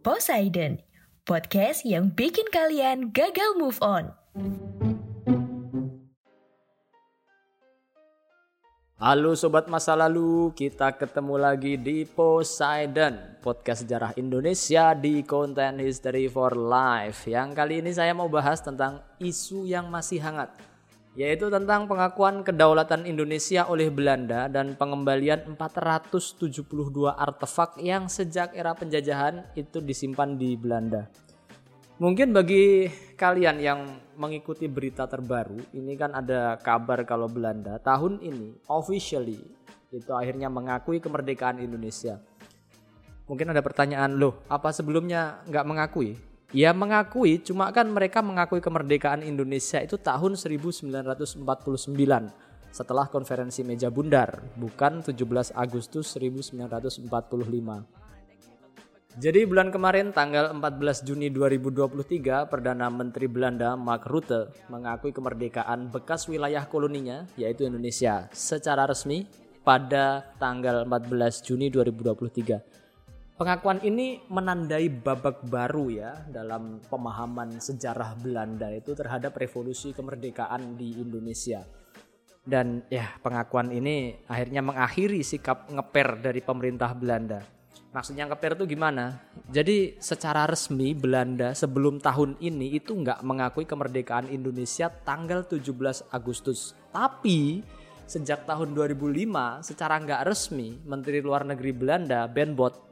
Poseidon, podcast yang bikin kalian gagal move on. Halo sobat masa lalu, kita ketemu lagi di Poseidon, podcast sejarah Indonesia di konten History for Life. Yang kali ini saya mau bahas tentang isu yang masih hangat, yaitu tentang pengakuan kedaulatan Indonesia oleh Belanda dan pengembalian 472 artefak yang sejak era penjajahan itu disimpan di Belanda. Mungkin bagi kalian yang mengikuti berita terbaru, ini kan ada kabar kalau Belanda tahun ini officially itu akhirnya mengakui kemerdekaan Indonesia. Mungkin ada pertanyaan loh, apa sebelumnya nggak mengakui? Ya mengakui, cuma kan mereka mengakui kemerdekaan Indonesia itu tahun 1949 setelah konferensi meja bundar, bukan 17 Agustus 1945. Jadi bulan kemarin tanggal 14 Juni 2023 Perdana Menteri Belanda Mark Rutte mengakui kemerdekaan bekas wilayah koloninya yaitu Indonesia secara resmi pada tanggal 14 Juni 2023. Pengakuan ini menandai babak baru ya dalam pemahaman sejarah Belanda itu terhadap revolusi kemerdekaan di Indonesia. Dan ya pengakuan ini akhirnya mengakhiri sikap ngeper dari pemerintah Belanda. Maksudnya ngeper itu gimana? Jadi secara resmi Belanda sebelum tahun ini itu nggak mengakui kemerdekaan Indonesia tanggal 17 Agustus. Tapi sejak tahun 2005 secara nggak resmi Menteri Luar Negeri Belanda Ben Bot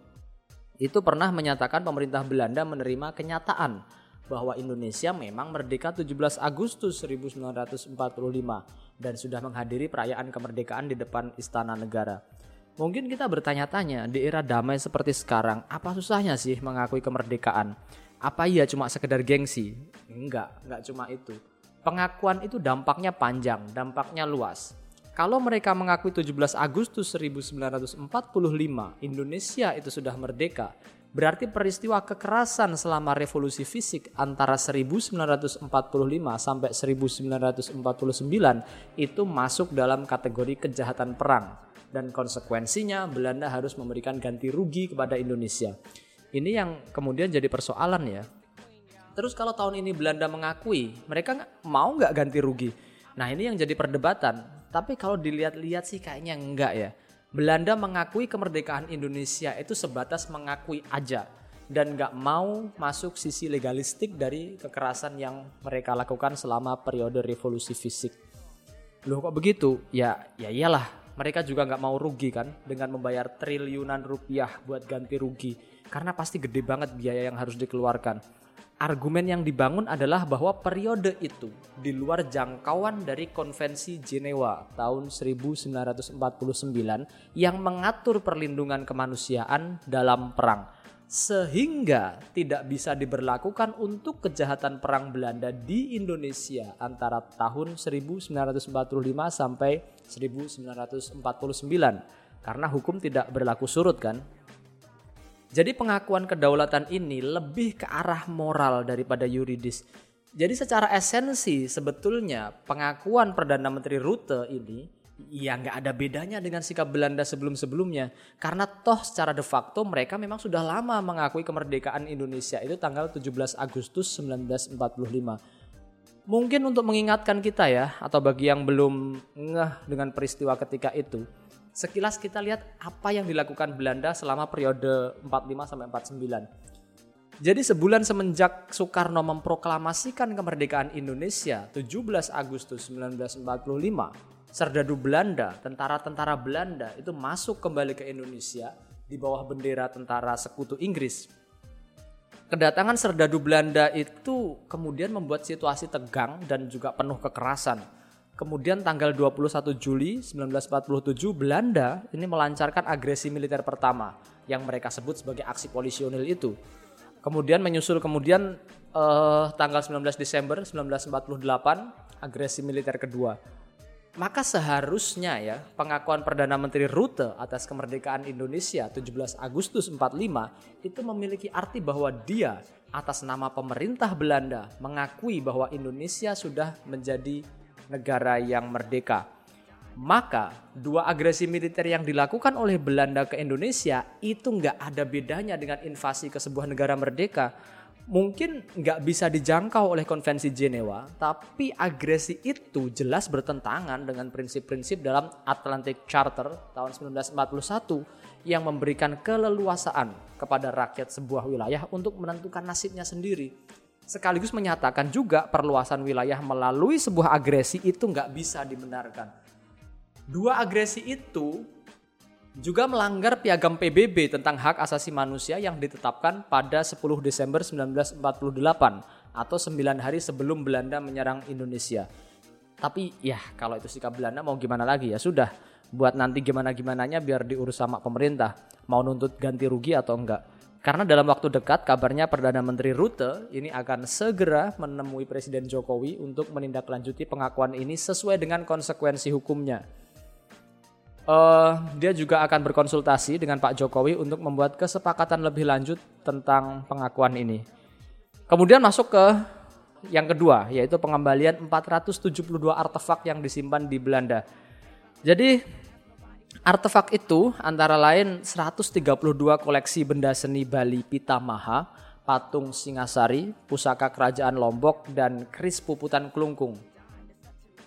itu pernah menyatakan pemerintah Belanda menerima kenyataan bahwa Indonesia memang merdeka 17 Agustus 1945 dan sudah menghadiri perayaan kemerdekaan di depan Istana Negara. Mungkin kita bertanya-tanya, di era damai seperti sekarang, apa susahnya sih mengakui kemerdekaan? Apa iya cuma sekedar gengsi? Enggak, enggak cuma itu. Pengakuan itu dampaknya panjang, dampaknya luas. Kalau mereka mengakui 17 Agustus 1945 Indonesia itu sudah merdeka, berarti peristiwa kekerasan selama revolusi fisik antara 1945 sampai 1949 itu masuk dalam kategori kejahatan perang dan konsekuensinya Belanda harus memberikan ganti rugi kepada Indonesia. Ini yang kemudian jadi persoalan ya. Terus kalau tahun ini Belanda mengakui, mereka mau nggak ganti rugi? Nah ini yang jadi perdebatan. Tapi kalau dilihat-lihat sih kayaknya enggak ya. Belanda mengakui kemerdekaan Indonesia itu sebatas mengakui aja dan nggak mau masuk sisi legalistik dari kekerasan yang mereka lakukan selama periode revolusi fisik. Loh kok begitu? Ya, ya iyalah. Mereka juga nggak mau rugi kan dengan membayar triliunan rupiah buat ganti rugi. Karena pasti gede banget biaya yang harus dikeluarkan. Argumen yang dibangun adalah bahwa periode itu di luar jangkauan dari Konvensi Jenewa tahun 1949 yang mengatur perlindungan kemanusiaan dalam perang sehingga tidak bisa diberlakukan untuk kejahatan perang Belanda di Indonesia antara tahun 1945 sampai 1949 karena hukum tidak berlaku surut kan. Jadi pengakuan kedaulatan ini lebih ke arah moral daripada yuridis. Jadi secara esensi sebetulnya pengakuan Perdana Menteri Rutte ini ya nggak ada bedanya dengan sikap Belanda sebelum-sebelumnya. Karena toh secara de facto mereka memang sudah lama mengakui kemerdekaan Indonesia itu tanggal 17 Agustus 1945. Mungkin untuk mengingatkan kita ya atau bagi yang belum ngeh dengan peristiwa ketika itu, sekilas kita lihat apa yang dilakukan Belanda selama periode 45 sampai 49. Jadi sebulan semenjak Soekarno memproklamasikan kemerdekaan Indonesia 17 Agustus 1945, serdadu Belanda, tentara-tentara Belanda itu masuk kembali ke Indonesia di bawah bendera tentara sekutu Inggris. Kedatangan serdadu Belanda itu kemudian membuat situasi tegang dan juga penuh kekerasan. Kemudian tanggal 21 Juli 1947 Belanda ini melancarkan agresi militer pertama yang mereka sebut sebagai aksi polisionil itu Kemudian menyusul kemudian eh, tanggal 19 Desember 1948 agresi militer kedua. Maka seharusnya ya pengakuan Perdana Menteri Rute atas kemerdekaan Indonesia 17 Agustus 45 itu memiliki arti bahwa dia atas nama pemerintah Belanda mengakui bahwa Indonesia sudah menjadi negara yang merdeka. Maka dua agresi militer yang dilakukan oleh Belanda ke Indonesia itu nggak ada bedanya dengan invasi ke sebuah negara merdeka. Mungkin nggak bisa dijangkau oleh konvensi Jenewa, tapi agresi itu jelas bertentangan dengan prinsip-prinsip dalam Atlantic Charter tahun 1941 yang memberikan keleluasaan kepada rakyat sebuah wilayah untuk menentukan nasibnya sendiri sekaligus menyatakan juga perluasan wilayah melalui sebuah agresi itu nggak bisa dibenarkan. Dua agresi itu juga melanggar piagam PBB tentang hak asasi manusia yang ditetapkan pada 10 Desember 1948 atau 9 hari sebelum Belanda menyerang Indonesia. Tapi ya kalau itu sikap Belanda mau gimana lagi ya sudah buat nanti gimana-gimananya biar diurus sama pemerintah. Mau nuntut ganti rugi atau enggak. Karena dalam waktu dekat kabarnya Perdana Menteri Rute ini akan segera menemui Presiden Jokowi untuk menindaklanjuti pengakuan ini sesuai dengan konsekuensi hukumnya uh, dia juga akan berkonsultasi dengan Pak Jokowi untuk membuat kesepakatan lebih lanjut tentang pengakuan ini. Kemudian masuk ke yang kedua, yaitu pengembalian 472 artefak yang disimpan di Belanda. Jadi artefak itu antara lain 132 koleksi benda seni Bali Pitamaha, patung Singasari, pusaka kerajaan Lombok, dan keris puputan kelungkung.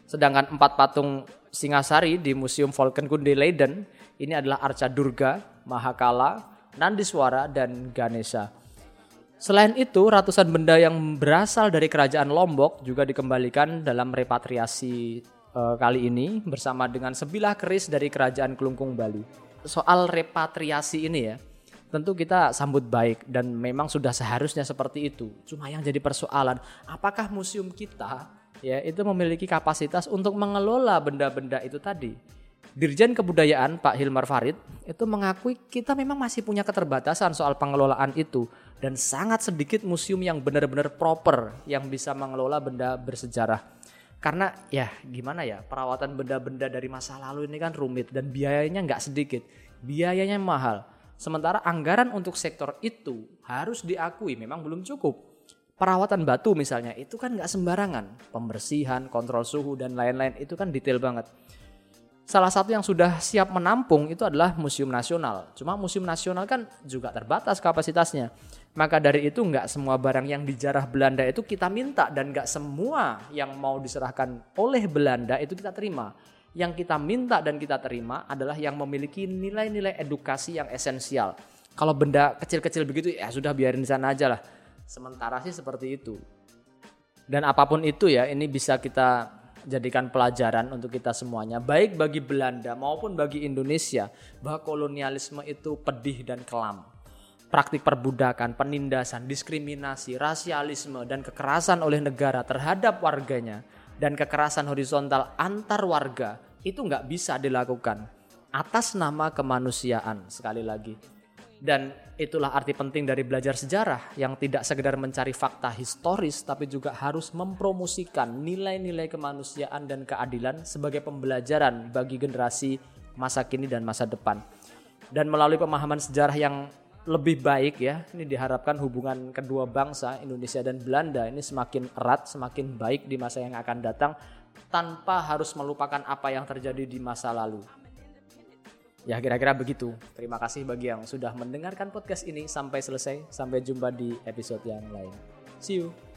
Sedangkan empat patung Singasari di Museum Volkenkunde Leiden ini adalah Arca Durga, Mahakala, Nandiswara, dan Ganesha. Selain itu, ratusan benda yang berasal dari kerajaan Lombok juga dikembalikan dalam repatriasi e, kali ini bersama dengan sebilah keris dari kerajaan Kelungkung Bali. Soal repatriasi ini ya, tentu kita sambut baik dan memang sudah seharusnya seperti itu. Cuma yang jadi persoalan, apakah museum kita ya itu memiliki kapasitas untuk mengelola benda-benda itu tadi. Dirjen Kebudayaan Pak Hilmar Farid itu mengakui kita memang masih punya keterbatasan soal pengelolaan itu dan sangat sedikit museum yang benar-benar proper yang bisa mengelola benda bersejarah. Karena ya gimana ya perawatan benda-benda dari masa lalu ini kan rumit dan biayanya nggak sedikit, biayanya mahal. Sementara anggaran untuk sektor itu harus diakui memang belum cukup. Perawatan batu misalnya itu kan nggak sembarangan. Pembersihan kontrol suhu dan lain-lain itu kan detail banget salah satu yang sudah siap menampung itu adalah museum nasional. Cuma museum nasional kan juga terbatas kapasitasnya. Maka dari itu nggak semua barang yang dijarah Belanda itu kita minta dan nggak semua yang mau diserahkan oleh Belanda itu kita terima. Yang kita minta dan kita terima adalah yang memiliki nilai-nilai edukasi yang esensial. Kalau benda kecil-kecil begitu ya sudah biarin di sana aja lah. Sementara sih seperti itu. Dan apa pun itu ya, ini bisa kita jadikan pelajaran untuk kita semuanya, baik bagi Belanda maupun bagi Indonesia, bahwa kolonialisme itu pedih dan kelam. Praktik perbudakan, penindasan, diskriminasi, rasialisme, dan kekerasan oleh negara terhadap warganya, dan kekerasan horizontal antar warga itu nggak bisa dilakukan atas nama kemanusiaan sekali lagi. Dan itulah arti penting dari belajar sejarah yang tidak sekedar mencari fakta historis tapi juga harus mempromosikan nilai-nilai kemanusiaan dan keadilan sebagai pembelajaran bagi generasi masa kini dan masa depan. Dan melalui pemahaman sejarah yang lebih baik ya, ini diharapkan hubungan kedua bangsa Indonesia dan Belanda ini semakin erat, semakin baik di masa yang akan datang tanpa harus melupakan apa yang terjadi di masa lalu. Ya kira-kira begitu. Terima kasih bagi yang sudah mendengarkan podcast ini sampai selesai. Sampai jumpa di episode yang lain. See you.